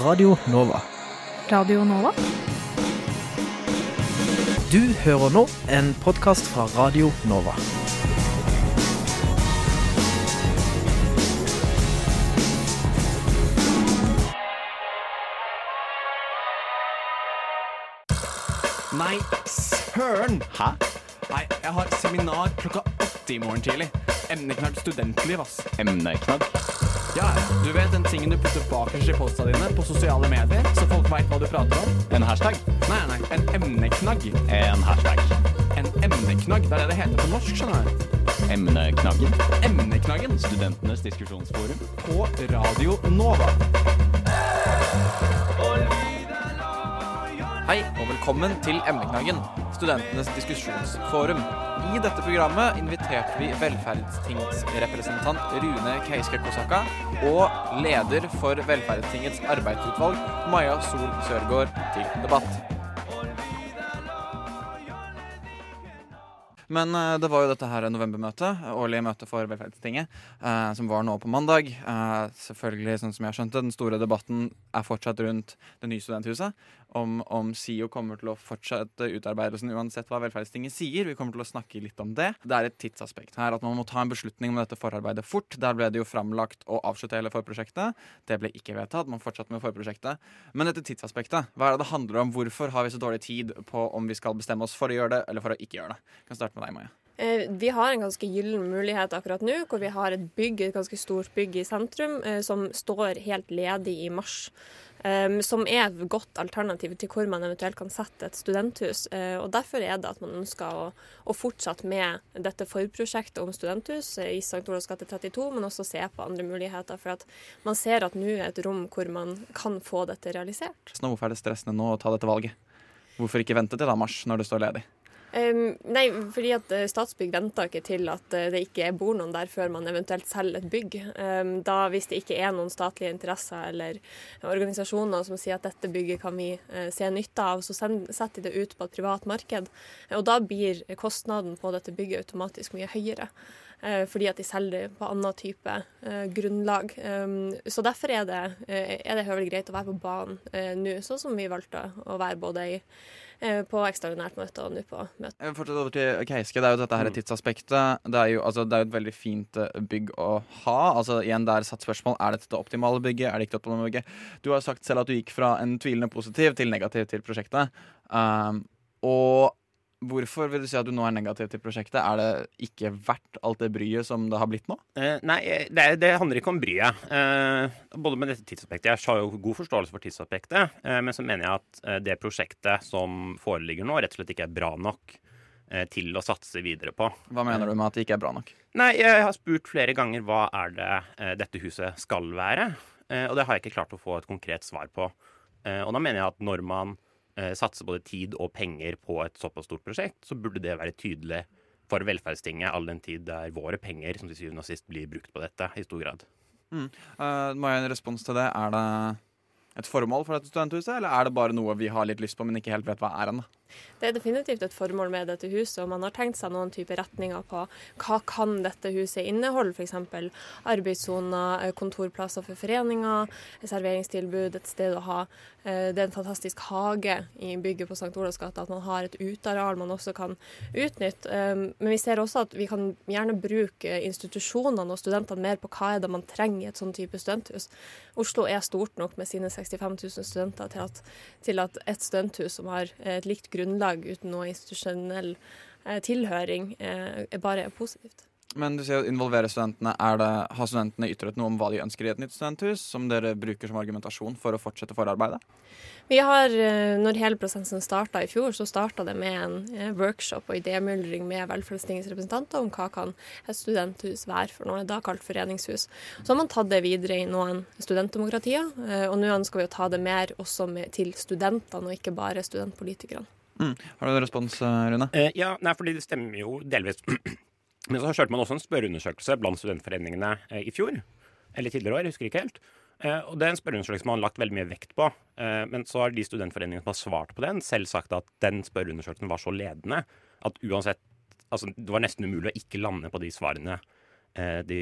Radio Nova. Radio Nova? Du hører nå en podkast fra Radio Nova. Nei, søren! Hæ? Nei, jeg har seminar klokka åtte i morgen tidlig. Emneknagg studentliv, ass. Emneknagg? Ja, du vet den tingen du putter bakerst i posta dine på sosiale medier, så folk veit hva du prater om? En hashtag? Nei, nei, en emneknagg. En hashtag. En emneknagg, det er det det heter på norsk, skjønner du. Emneknaggen? Emneknaggen Studentenes diskusjonsforum? på Radio Nova. Hei og velkommen til Emneknaggen, studentenes diskusjonsforum. I dette programmet inviterte vi velferdstingsrepresentant Rune Keiske Kosaka og leder for Velferdstingets arbeidsutvalg, Maja Sol Sørgaard, til debatt. Men eh, det var jo dette her novembermøtet, årlige møte for Velferdstinget, eh, som var nå på mandag. Eh, selvfølgelig, sånn som jeg skjønte, den store debatten er fortsatt rundt det nye studenthuset. Om, om SIO kommer til å fortsette utarbeidelsen uansett hva Velferdstinget sier. Vi kommer til å snakke litt om det. Det er et tidsaspekt her, at man må ta en beslutning om dette forarbeidet fort. Der ble det jo framlagt å avslutte hele forprosjektet. Det ble ikke vedtatt. Man fortsatte med forprosjektet. Men dette tidsaspektet, hva er det det handler om? Hvorfor har vi så dårlig tid på om vi skal bestemme oss for å gjøre det, eller for å ikke gjøre det? Jeg kan starte med deg, Maja. Eh, Vi har en ganske gyllen mulighet akkurat nå, hvor vi har et bygg, et ganske stort bygg i sentrum eh, som står helt ledig i mars. eh, Som er et godt alternativ til hvor man eventuelt kan sette et studenthus. Og Derfor er det at man ønsker å, å fortsette med dette forprosjektet om studenthus i St. Olavs gate 32, men også se på andre muligheter. For at man ser at nå er et rom hvor man kan få dette realisert. Så Hvorfor er det stressende nå å ta dette valget? Hvorfor ikke vente til da mars, når det står ledig? Um, nei, fordi at eh, Statsbygg venter ikke til at eh, det ikke bor noen der før man eventuelt selger et bygg. Um, da Hvis det ikke er noen statlige interesser eller organisasjoner som sier at dette bygget kan vi uh, se nytte av, så send, setter de det ut på et privat marked. Og da blir kostnaden på dette bygget automatisk mye høyere. Eh, Fordi at de selger det på annen type eh, grunnlag. Um, så derfor er det, eh, er det høvelig greit å være på banen nå, sånn som vi valgte å være både i på ekstraordinært møte og nå på møte. Jeg vil fortsette over til Keiske. Det er jo dette her tidsaspektet. Det er jo, altså, det er jo et veldig fint bygg å ha. Altså, igjen Det er satt spørsmål Er dette det optimale bygget. Er det ikke det optimale bygget? Du har sagt selv at du gikk fra en tvilende positiv til negativ til prosjektet. Um, og hvorfor vil du si at du nå er negativ til prosjektet? Er det ikke verdt alt det bryet som det har blitt nå? Eh, nei, eh, det, det handler ikke om bryet. Eh, både med dette tidsaspektet Jeg har jo god forståelse for tidsaspektet, eh, men så mener jeg at eh, det prosjektet som foreligger nå, rett og slett ikke er bra nok eh, til å satse videre på. Hva mener du med at det ikke er bra nok? Nei, jeg har spurt flere ganger hva er det dette huset skal være, eh, og det har jeg ikke klart å få et konkret svar på. Eh, og da mener jeg at når man eh, satser både tid og penger på et såpass stort prosjekt, så burde det være tydelig for velferdstinget, all den tid det er våre penger som til syvende og sist blir brukt på dette i stor grad. Uh, må jeg ha en respons til det? Er det et formål for dette studenthuset, eller er det bare noe vi har litt lyst på, men ikke helt vet hva er ennå? Det er definitivt et formål med dette huset, og man har tenkt seg noen type retninger på hva kan dette huset inneholde, f.eks. arbeidssoner, eh, kontorplasser for foreninger, serveringstilbud, et sted å ha. eh, Det er en fantastisk hage i bygget på St. Olavs gate, at man har et uteareal man også kan utnytte. Eh, Men vi ser også at vi kan gjerne bruke institusjonene og studentene mer på hva er det man trenger i et sånn type studenthus. Oslo er stort nok med sine 65 000 studenter til at, til at et studenthus som har eh, et likt grunnlag uten noe institusjonell eh, tilhøring, eh, er bare positivt. Men du sier å involvere studentene. Er det, har studentene ytret noe om hva de ønsker i et nytt studenthus, som dere bruker som argumentasjon for å fortsette forarbeidet? Vi har, eh, når hele prosessen starta i fjor, så starta det med en workshop og idémyldring med Velferdstingets representanter om hva kan et studenthus være for noe, da kalt foreningshus. Så har man tatt det videre i noen studentdemokratier, og nå ønsker vi å ta det mer også med, til studentene, og ikke bare studentpolitikerne. Mm. Har du en respons, eh, Rune? Eh, ja, nei, fordi det stemmer jo delvis. Men så kjørte man også en spørreundersøkelse blant studentforeningene eh, i fjor. Eller tidligere år, jeg husker ikke helt. Eh, og det er en spørreundersøkelse man har lagt veldig mye vekt på. Eh, men så har de studentforeningene som har svart på den, selv sagt at den spørreundersøkelsen var så ledende at uansett Altså, det var nesten umulig å ikke lande på de svarene de,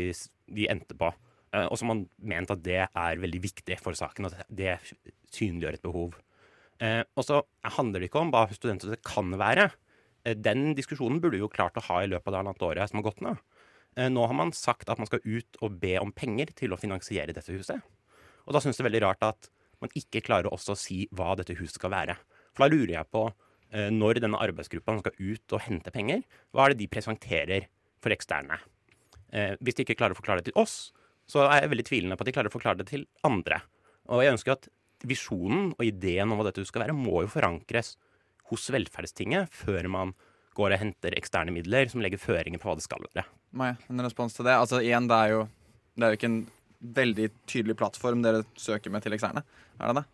de endte på. Og så har man ment at det er veldig viktig for saken, at det synliggjør et behov. Eh, og så handler det ikke om hva studentstøtte kan være. Eh, den diskusjonen burde vi jo klart å ha i løpet av det halvannet året som har gått nå. Eh, nå har man sagt at man skal ut og be om penger til å finansiere dette huset. Og da syns det veldig rart at man ikke klarer også å si hva dette huset skal være. For da lurer jeg på, eh, når denne arbeidsgruppa skal ut og hente penger, hva er det de presenterer for eksterne? Eh, hvis de ikke klarer å forklare det til oss, så er jeg veldig tvilende på at de klarer å forklare det til andre. Og jeg ønsker at visjonen og ideen om hva dette skal være, må jo forankres hos Velferdstinget før man går og henter eksterne midler som legger føringer på hva det skal være. Maja, en respons til det? Altså igjen, det er jo, det er jo ikke en veldig tydelig plattform dere søker med til eksterne, er det det?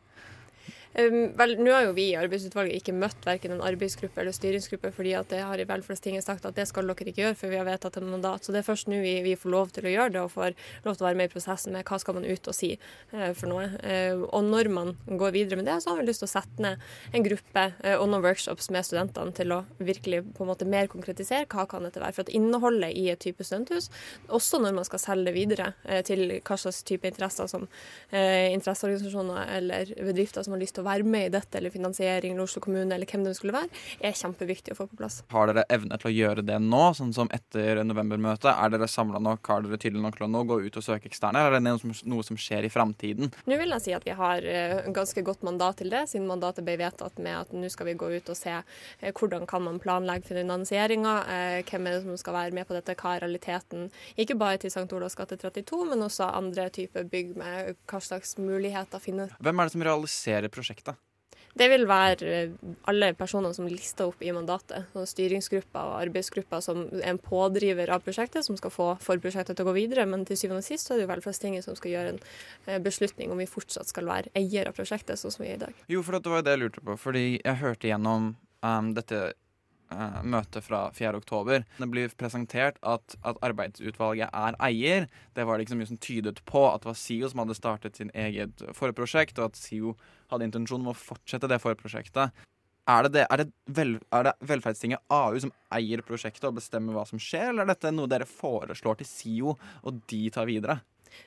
Vel, Nå har jo vi i arbeidsutvalget ikke møtt verken en arbeidsgruppe eller styringsgruppe, fordi at det har i Velferdstinget sagt at det skal dere ikke gjøre før vi har vedtatt en mandat. Så det er først nå vi, vi, får lov til å gjøre det, og får lov til å være med i prosessen med hva skal man ut og si eh, for noe. Eh, og når man går videre med det, så har vi lyst til å sette ned en gruppe eh, og noen workshops med studentene til å virkelig på en måte mer konkretisere hva kan dette være. For at innholdet i et type studenthus, også når man skal selge det videre til hva slags type interesser som interesseorganisasjoner eller bedrifter som har lyst til være med i dette, eller finansiering eller Oslo kommune, eller hvem det skulle være, er kjempeviktig å få på plass. Har dere evne til å gjøre det nå, sånn som etter novembermøtet? Er dere samla nok, har dere tydelig nok til å nå gå ut og søke eksterne, eller er det noe som, noe som skjer i framtiden? Nå vil jeg si at vi har uh, ganske godt mandat til det, siden mandatet ble vedtatt med at nå skal vi gå ut og se uh, hvordan kan man planlegge finansieringa, uh, hvem er det som skal være med på dette, hva er realiteten, ikke bare til St. Olavs gate 32, men også andre typer bygg med hva slags muligheter finnes. Hvem er det som realiserer prosjektet? Det vil være eh, alle personer som lister opp i mandatet. Styringsgrupper og arbeidsgrupper som er en pådriver av prosjektet, som skal få forprosjektet til å gå videre. Men til syvende og sist så er det jo Velferdstinget som skal gjøre en eh, beslutning om vi fortsatt skal være eier av prosjektet, sånn som vi er i dag. Jo, for det var jo det jeg lurte på. Fordi jeg hørte gjennom um, dette uh, møte fra 4. oktober. Det blir presentert at, at, arbeidsutvalget er eier. Det var ikke så mye som tydet på at det var SIO som hadde startet sin eget forprosjekt, og at SIO hadde intensjon om å fortsette det forprosjektet. Er det, det, er, det vel, er det Velferdstinget AU som eier prosjektet og bestemmer hva som skjer, eller er dette noe dere foreslår til SIO, og de tar videre?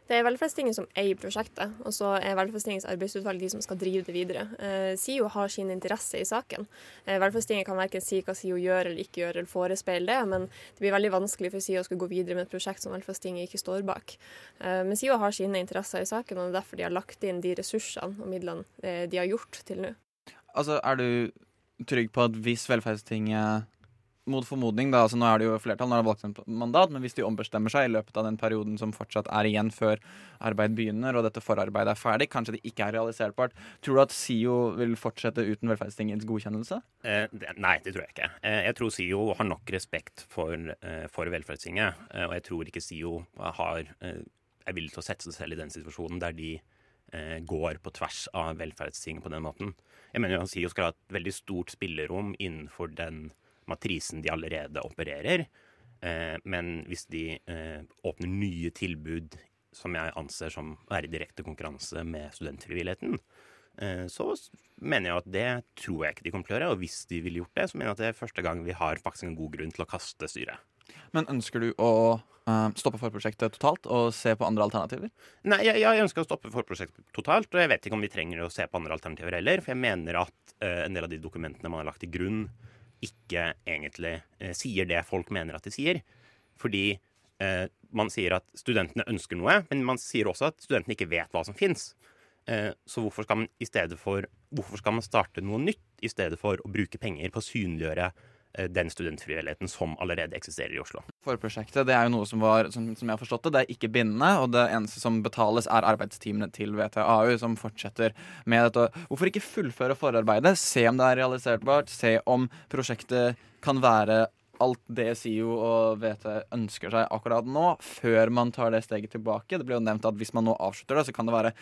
Det er Velferdstinget som eier prosjektet, og så er Velferdstingets arbeidsutvalg de som skal drive det videre. Eh, SIO har sin interesse i saken. Eh, Velferdstinget kan verken si hva SIO gjør eller ikke gjør, eller forespeile det, men det blir veldig vanskelig for SIO å skulle gå videre med et prosjekt som Velferdstinget ikke står bak. Eh, men SIO har sine interesser i saken, og det er derfor de har lagt inn de ressursene og midlene de har gjort til nå. Altså, er du trygg på at hvis Velferdstinget mot formodning, da, altså nå er det jo flertall, nå er det valgt mandat, men hvis de ombestemmer seg i løpet av den perioden som fortsatt er igjen før arbeid begynner, og dette forarbeidet er ferdig, kanskje det ikke er realiserbart, tror du at SIO vil fortsette uten Velferdstingets godkjennelse? Eh, det, nei, det tror jeg ikke. Eh, jeg tror SIO har nok respekt for, eh, for Velferdstinget, eh, og jeg tror ikke SIO har, eh, er villig til å sette seg selv i den situasjonen der de eh, går på tvers av Velferdstinget på den måten. Jeg mener jo at SIO skal ha et veldig stort spillerom innenfor den matrisen de allerede opererer. Eh, men hvis de eh, åpner nye tilbud som jeg anser som å være i direkte konkurranse med studentfrivilligheten, eh, så mener jeg at det tror jeg ikke de kommer til å gjøre. Og hvis de ville gjort det, så mener jeg at det er første gang vi har faktisk en god grunn til å kaste styret. Men ønsker du å uh, stoppe forprosjektet totalt og se på andre alternativer? Nei, jeg, jeg, ønsker å stoppe forprosjektet totalt, og jeg vet ikke om vi trenger å se på andre alternativer heller. For jeg mener at uh, en del av de dokumentene man har lagt til grunn, ikke egentlig eh, sier det folk mener at de sier. Fordi eh, man sier at studentene ønsker noe, men man sier også at studentene ikke vet hva som fins. Eh, så hvorfor skal, man for, hvorfor skal man starte noe nytt i stedet for å bruke penger på å synliggjøre den studentfrivilligheten som allerede eksisterer i Oslo. Forprosjektet det er jo noe som var, som, som, jeg har forstått det, det er ikke bindende. Og det eneste som betales, er arbeidstimene til VTAU, som fortsetter med dette. Hvorfor ikke fullføre forarbeidet? Se om det er realiserbart. Se om prosjektet kan være alt det SIO og VT ønsker seg akkurat nå, før man tar det steget tilbake. Det ble jo nevnt at Hvis man nå avslutter det, så kan det være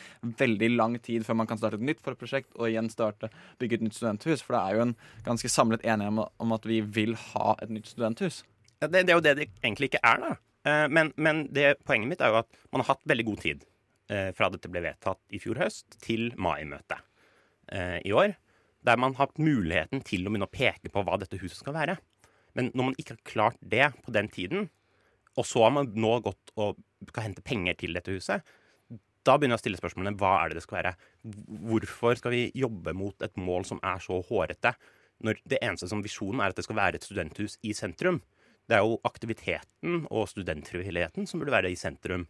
veldig lang tid før man kan starte et nytt forprosjekt og igjen starte bygge et nytt studenthus. For det er jo en ganske samlet enighet om, at vi vil ha et nytt studenthus. Ja, det, det, er jo det det egentlig ikke er, da. Eh, men, men det, poenget mitt er jo at man har hatt veldig god tid eh, fra dette ble vedtatt i fjor høst, til mai-møtet eh, i år. Der man har hatt muligheten til å begynne å peke på hva dette huset skal være. Men når man ikke har klart det på den tiden, og så har man nå gått og skal hente penger til dette huset, da begynner jeg å stille spørsmålene hva er det det skal være. Hvorfor skal vi jobbe mot et mål som er så hårete, når det eneste som visjonen er at det skal være et studenthus i sentrum? Det er jo aktiviteten og studentfrivilligheten som burde være i sentrum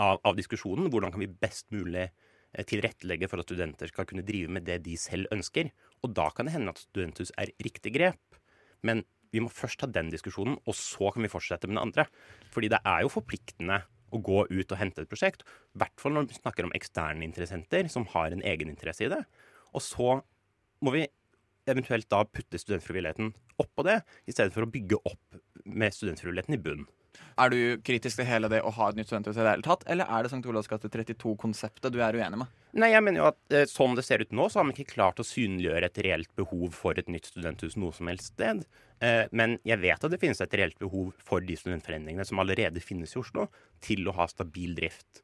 av, av diskusjonen. Hvordan kan vi best mulig eh, tilrettelegge for at studenter skal kunne drive med det de selv ønsker? Og da kan det hende at studenthus er riktig grep. Men vi må først ta den diskusjonen, og så kan vi fortsette med den andre. Fordi det er jo forpliktende å gå ut og hente et prosjekt. I hvert fall når vi snakker om eksterne interessenter som har en egeninteresse i det. Og så må vi eventuelt da putte studentfrivilligheten oppå det, i stedet for å bygge opp med studentfrivilligheten i bunn. Er du kritisk til hele det å ha et nytt studenthus i det hele tatt, eller er det St. Olavs gate 32-konseptet du er uenig med? Nei, jeg mener jo at eh, sånn det ser ut nå, så har man ikke klart å synliggjøre et reelt behov for et nytt studenthus noe som helst sted. Eh, men jeg vet at det finnes et reelt behov for de studentforeningene som allerede finnes i Oslo, til å ha stabil drift.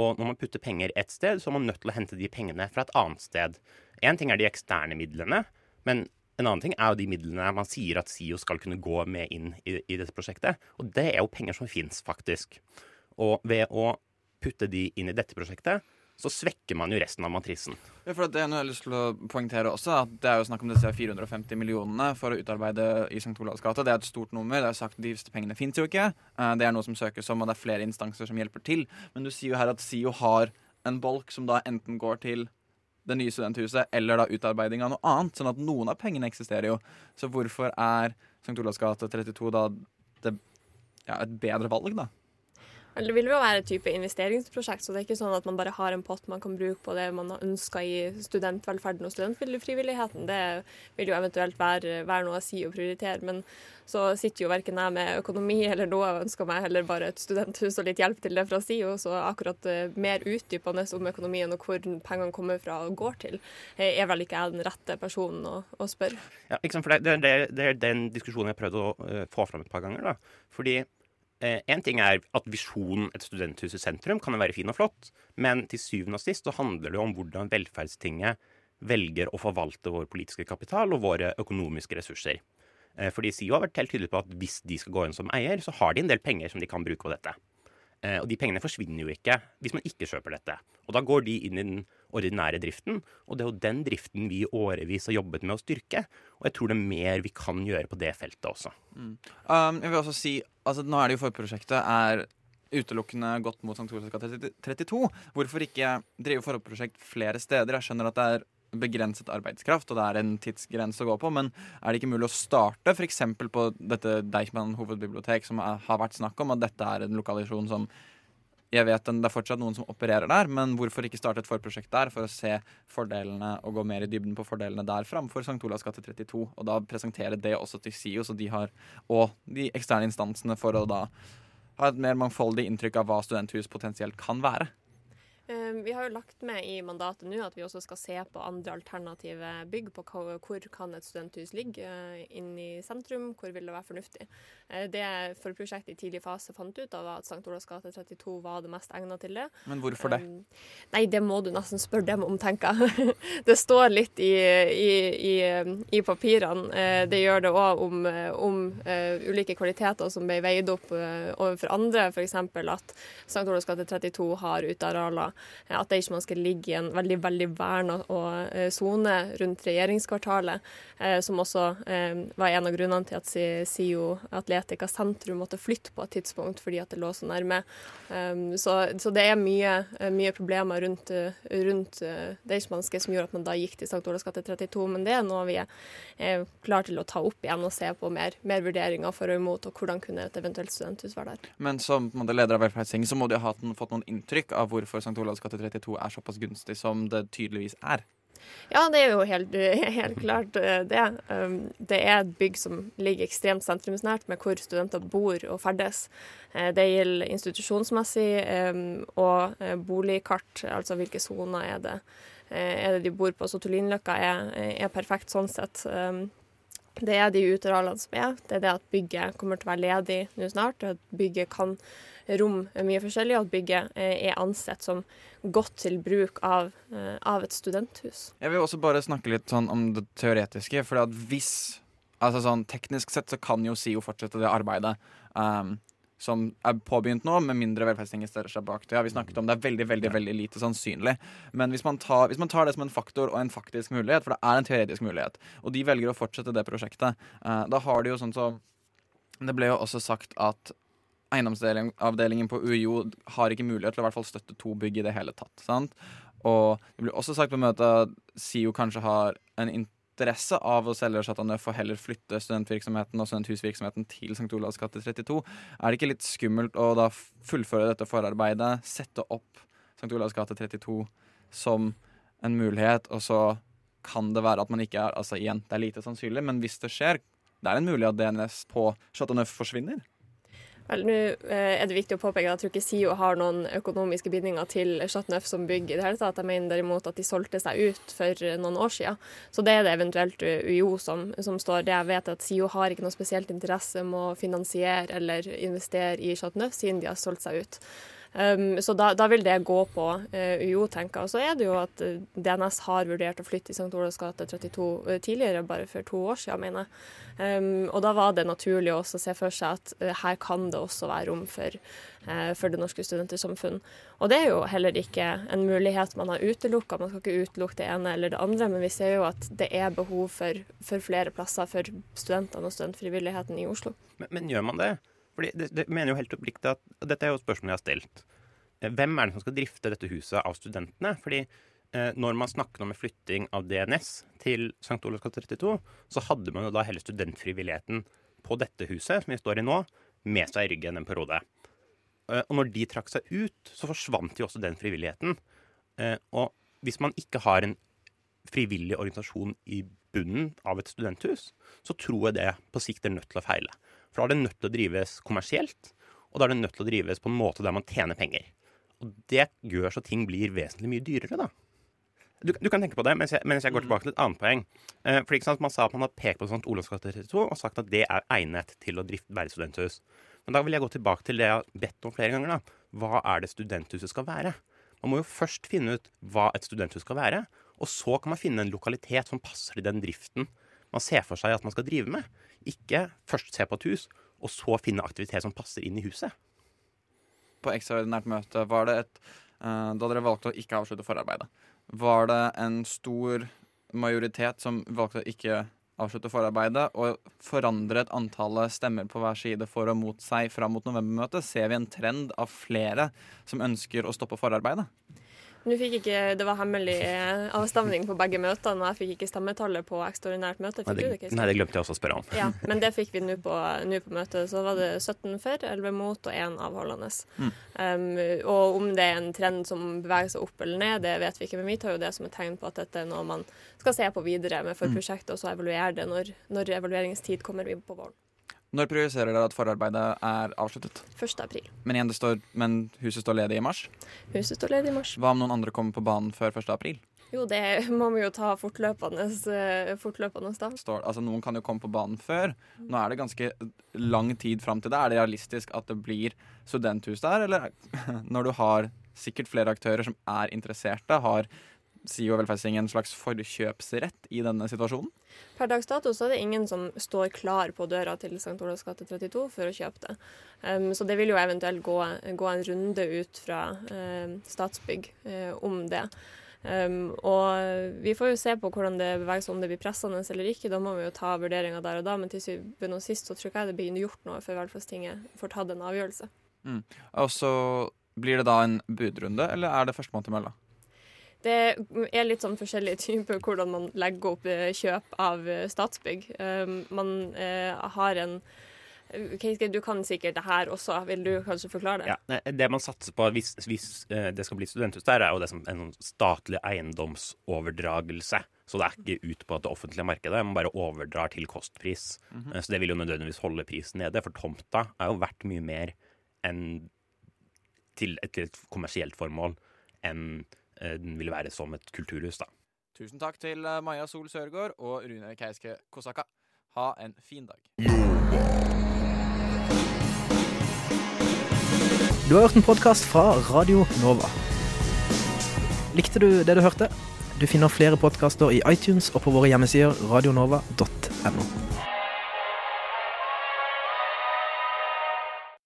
Og når man putter penger ett sted, så er man nødt til å hente de pengene fra et annet sted. Én ting er de eksterne midlene, men en annen ting er jo de midlene man sier at SIO skal kunne gå med inn i, i dette prosjektet. Og det er jo penger som fins, faktisk. Og ved å putte de inn i dette prosjektet, så svekker man jo resten av matrisen. Ja, for Det er noe jeg har lyst til å poengtere også, at det er jo snakk om disse 450 millionene for å utarbeide i St. Olavs gate. Det er et stort nummer. Det er sagt at De pengene fins jo ikke. Eh, det er noe som søkes om, og det er flere instanser som hjelper til. Men du sier jo her at SIO har en bolk som da enten går til det nye studenthuset eller da utarbeiding av noe annet. Sånn at noen av pengene eksisterer jo. Så hvorfor er St. Olavs gate 32 da det, ja, et bedre valg, da? Det vil jo være et type investeringsprosjekt, så det er ikke sånn at man bare har en pott man kan bruke på det man har ønska i studentvelferden og studentfrivilligheten. Det vil jo eventuelt være, være, noe å si og prioritere. Men så sitter jo verken jeg med økonomi eller noe og ønsker meg heller bare et studenthus og litt hjelp til det fra SIO. Så akkurat uh, mer utdypende om økonomien og hvor pengene kommer fra og går til, eh, er vel ikke jeg den rette personen å, å spørre. Ja, for det, det, det, er den diskusjonen jeg har prøvd å uh, få fram et par ganger. da. Fordi en eh, ting er at visjonen et studenthus i sentrum kan være fin og flott, men til syvende og sist så handler det om hvordan velferdstinget velger å forvalte vår politiske kapital og våre økonomiske ressurser. Eh, fordi SIO har vært helt tydelig på at hvis de skal gå inn som eier, så har de en del penger som de kan bruke på dette. Eh, og de pengene forsvinner jo ikke hvis man ikke kjøper dette. Og da går de inn i den ordinære driften, og det er jo den driften vi i årevis har jobbet med å styrke. Og jeg tror det er mer vi kan gjøre på det feltet også. Mm. Um, jeg vil også si, altså Nå er det jo forprosjektet er utelukkende gått mot St. Olavs gate 32. Hvorfor ikke drive forprosjekt flere steder? Jeg skjønner at det er begrenset arbeidskraft, og det er en tidsgrense å gå på, men er det ikke mulig å starte f.eks. på dette Deichman hovedbibliotek, som har vært snakk om, at dette er en lokalisjon som jeg vet Det er fortsatt noen som opererer der, men hvorfor ikke starte et forprosjekt der for å se fordelene og gå mer i dybden på fordelene der framfor St. Olavs gate 32? Og da presentere det også til SIO så de har, og de eksterne instansene for å da ha et mer mangfoldig inntrykk av hva studenthus potensielt kan være. Ehm, vi har jo lagt med i mandatet nå at vi også skal se på andre alternative bygg. På hvor kan et studenthus ligge eh, inn i sentrum, hvor vil det være fornuftig. Eh, det forprosjektet i tidlig fase fant ut av at St. Olavs gate 32 var det mest egnet til det. Men hvorfor det? Um, nei, det må du nesten spørre dem om, tenker jeg. det står litt i, i, i, i papirene. Eh, det gjør det òg om, om ulike kvaliteter som ble veid opp overfor andre, f.eks. at St. Olavs gate 32 har utearealer Eh, ikke man skal ligge i en veldig veldig verna eh, sone rundt regjeringskvartalet, eh, som også var en av grunnene til at SIO Atletica sentrum måtte flytte på et tidspunkt, fordi at det lå så nærme. Så, så det er mye, mye problemer rundt, rundt Deichmanske som gjorde at man da gikk til St. Olavs gate 32, men det er noe vi er klare til å ta opp igjen og se på mer, mer vurderinger for og imot, og hvordan kunne et eventuelt studenthus være der. Men som leder av Velferdstinget så må de ha fått noen inntrykk av hvorfor St. Olavs gate 32 er såpass gunstig som det tydeligvis er. Ja, det er jo helt, helt, klart eh, det. Um, det er et bygg som ligger ekstremt sentrumsnært, med hvor studenter bor og ferdes. Eh, det gjelder institusjonsmessig um, og eh, boligkart, altså hvilke soner er det er det de bor på. Så Tullinløkka er, er perfekt sånn sett. Um, det er de utearealene som er. Det er det at bygget kommer til å være ledig nå snart. At bygget kan rom mye forskjellig, og at bygget eh, er ansett som godt til bruk av, eh, av, et studenthus. Jeg vil også bare snakke litt sånn om det teoretiske. For hvis altså sånn, Teknisk sett så kan jo SIO fortsette det arbeidet um, som er påbegynt nå, med mindre velferdstinget stiller seg bak det. Ja, vi snakket om Det er veldig veldig, veldig lite sannsynlig. Men hvis man, tar, hvis man tar det som en faktor og en faktisk mulighet, for det er en teoretisk mulighet, og de velger å fortsette det prosjektet, eh, da har de jo sånn som Det ble jo også sagt at eiendomsavdelingen på UiO har ikke mulighet til å hvert fall støtte to bygg i det hele tatt. sant? Og det blir også sagt på møtet at SIO kanskje har en interesse av å selge Chateau Neuf og heller flytte studentvirksomheten og studenthusvirksomheten til St. Olavs gate 32. Er det ikke litt skummelt å da fullføre dette forarbeidet, sette opp St. Olavs gate 32 som en mulighet, og så kan det være at man ikke er Altså igjen, det er lite sannsynlig, men hvis det skjer, det er en mulighet at DNS på Chateauneuf forsvinner. Vel, nå eh, er det viktig å påpeke at jeg tror ikke SIO har noen økonomiske bindinger til Chateauneuf som bygg i det hele tatt. Jeg mener derimot at de solgte seg ut for noen år siden. Så det er det eventuelt UiO som, som står. Det jeg vet at SIO har ikke noe spesielt interesse med å finansiere eller investere i Chateauneuf, siden de har solgt seg ut. Um, så da, da, vil det gå på uh, UiO, tenker jeg. Og så er det jo at uh, DNS har vurdert å flytte i St. Olavs gate 32 uh, tidligere, bare for to år siden, mener jeg. Um, og da var det naturlig også å se for seg at uh, her kan det også være rom for, uh, for Det norske studentersamfunn. Og det er jo heller ikke en mulighet man har utelukka. Man skal ikke utelukke det ene eller det andre, men vi ser jo at det er behov for, for flere plasser for studentene og studentfrivilligheten i Oslo. Men, men gjør man det? Fordi det, det mener jo helt oppriktig at og Dette er jo spørsmålet jeg har stelt. Eh, hvem er det som skal drifte dette huset av studentene? Fordi eh, når man snakker om en flytting av DNS til St. Olavs gate 32, så hadde man jo da hele studentfrivilligheten på dette huset, som vi står i nå, med seg i ryggen en periode. Eh, og når de trakk seg ut, så forsvant jo også den frivilligheten. Og hvis man ikke har en frivillig organisasjon i bunnen av et studenthus, så tror jeg det på sikt er nødt til å feile. For da er det nødt til å drives kommersielt, og da er det nødt til å drives på en måte der man tjener penger. Og det gjør så ting blir vesentlig mye dyrere, da. Du, du kan tenke på det mens jeg, mens jeg, går tilbake til et annet poeng. Eh, for ikke sant, Man sa at man har pekt på St. Olavs gate 32 og sagt at det er egnet til å drifte være studenthus. Men da vil jeg gå tilbake til det jeg har bedt om flere ganger. da. Hva er det studenthuset skal være? Man må jo først finne ut hva et studenthus skal være. Og så kan man finne en lokalitet som passer til den driften man ser for seg at man skal drive med. Ikke først se på et hus, og så finne aktivitet som passer inn i huset. På ekstraordinært møte, var det et uh, Da dere valgte å ikke avslutte forarbeidet, var det en stor majoritet som valgte å ikke avslutte forarbeidet og forandret antallet stemmer på hver side for og mot seg fram mot novembermøtet? Ser vi en trend av flere som ønsker å stoppe forarbeidet? Nå fikk ikke, Det var hemmelig eh, avstemning på begge møtene, og jeg fikk ikke stemmetallet på ekstraordinært møte. Nei det, det, nei, det glemte jeg også å spørre om. Ja, Men det fikk vi nå på, på, møtet. Så var det 17 for, 11 mot og 1 avholdende. Mm. Um, og om det er en trend som beveger seg opp eller ned, det vet vi ikke. Men vi tar jo det som et tegn på at dette er noe man skal se på videre med forprosjektet, prosjektet, og så evaluere det når, når evalueringstid kommer på våren. Når prioriserer dere at forarbeidet er avsluttet? 1. april. Men, står, men, huset står ledig i mars? Huset står ledig i mars. Hva om noen andre kommer på banen før 1. april? Jo, det må vi jo ta fortløpende, eh, fortløpende da. Står, altså, noen kan jo komme på banen før. Nå er det ganske lang tid fram til det. Er det realistisk at det blir studenthus der, eller når du har sikkert flere aktører som er interesserte, har SIO velferdsting en slags forkjøpsrett i denne situasjonen? Per dags dato så er det ingen som står klar på døra til St. Olavs gate 32 for å kjøpe det. Um, så det vil jo eventuelt gå, gå en runde ut fra uh, Statsbygg uh, om det. Um, og vi får jo se på hvordan det beveger seg, om det blir pressende eller ikke. Da må vi jo ta vurderinga der og da, men til syvende og sist så tror jeg det blir gjort noe før Velferdstinget får tatt en avgjørelse. Mm. Og så blir det da en budrunde, eller er det førstemann til mølla? Det er litt sånn forskjellige typer hvordan man legger opp eh, kjøp av eh, Statsbygg. Um, man eh, har en du kan sikkert det her også. Vil du kanskje forklare det? Ja, det man satser på hvis, hvis det skal bli studenthus der, er jo det som en sånn statlig eiendomsoverdragelse. Så det er ikke ut på det offentlige markedet, man bare overdrar til kostpris. Mm -hmm. Så det vil jo nødvendigvis holde prisen nede, for tomta er jo verdt mye mer enn til et, til et kommersielt formål enn den vil være som et kulturhus. da. Tusen takk til eh, Maja Sol Sørgaard og Rune Keiske Kosaka. Ha en fin dag. Du har hørt en podkast fra Radio Nova. Likte du det du hørte? Du finner flere podkaster i iTunes og på våre hjemmesider radionova.no.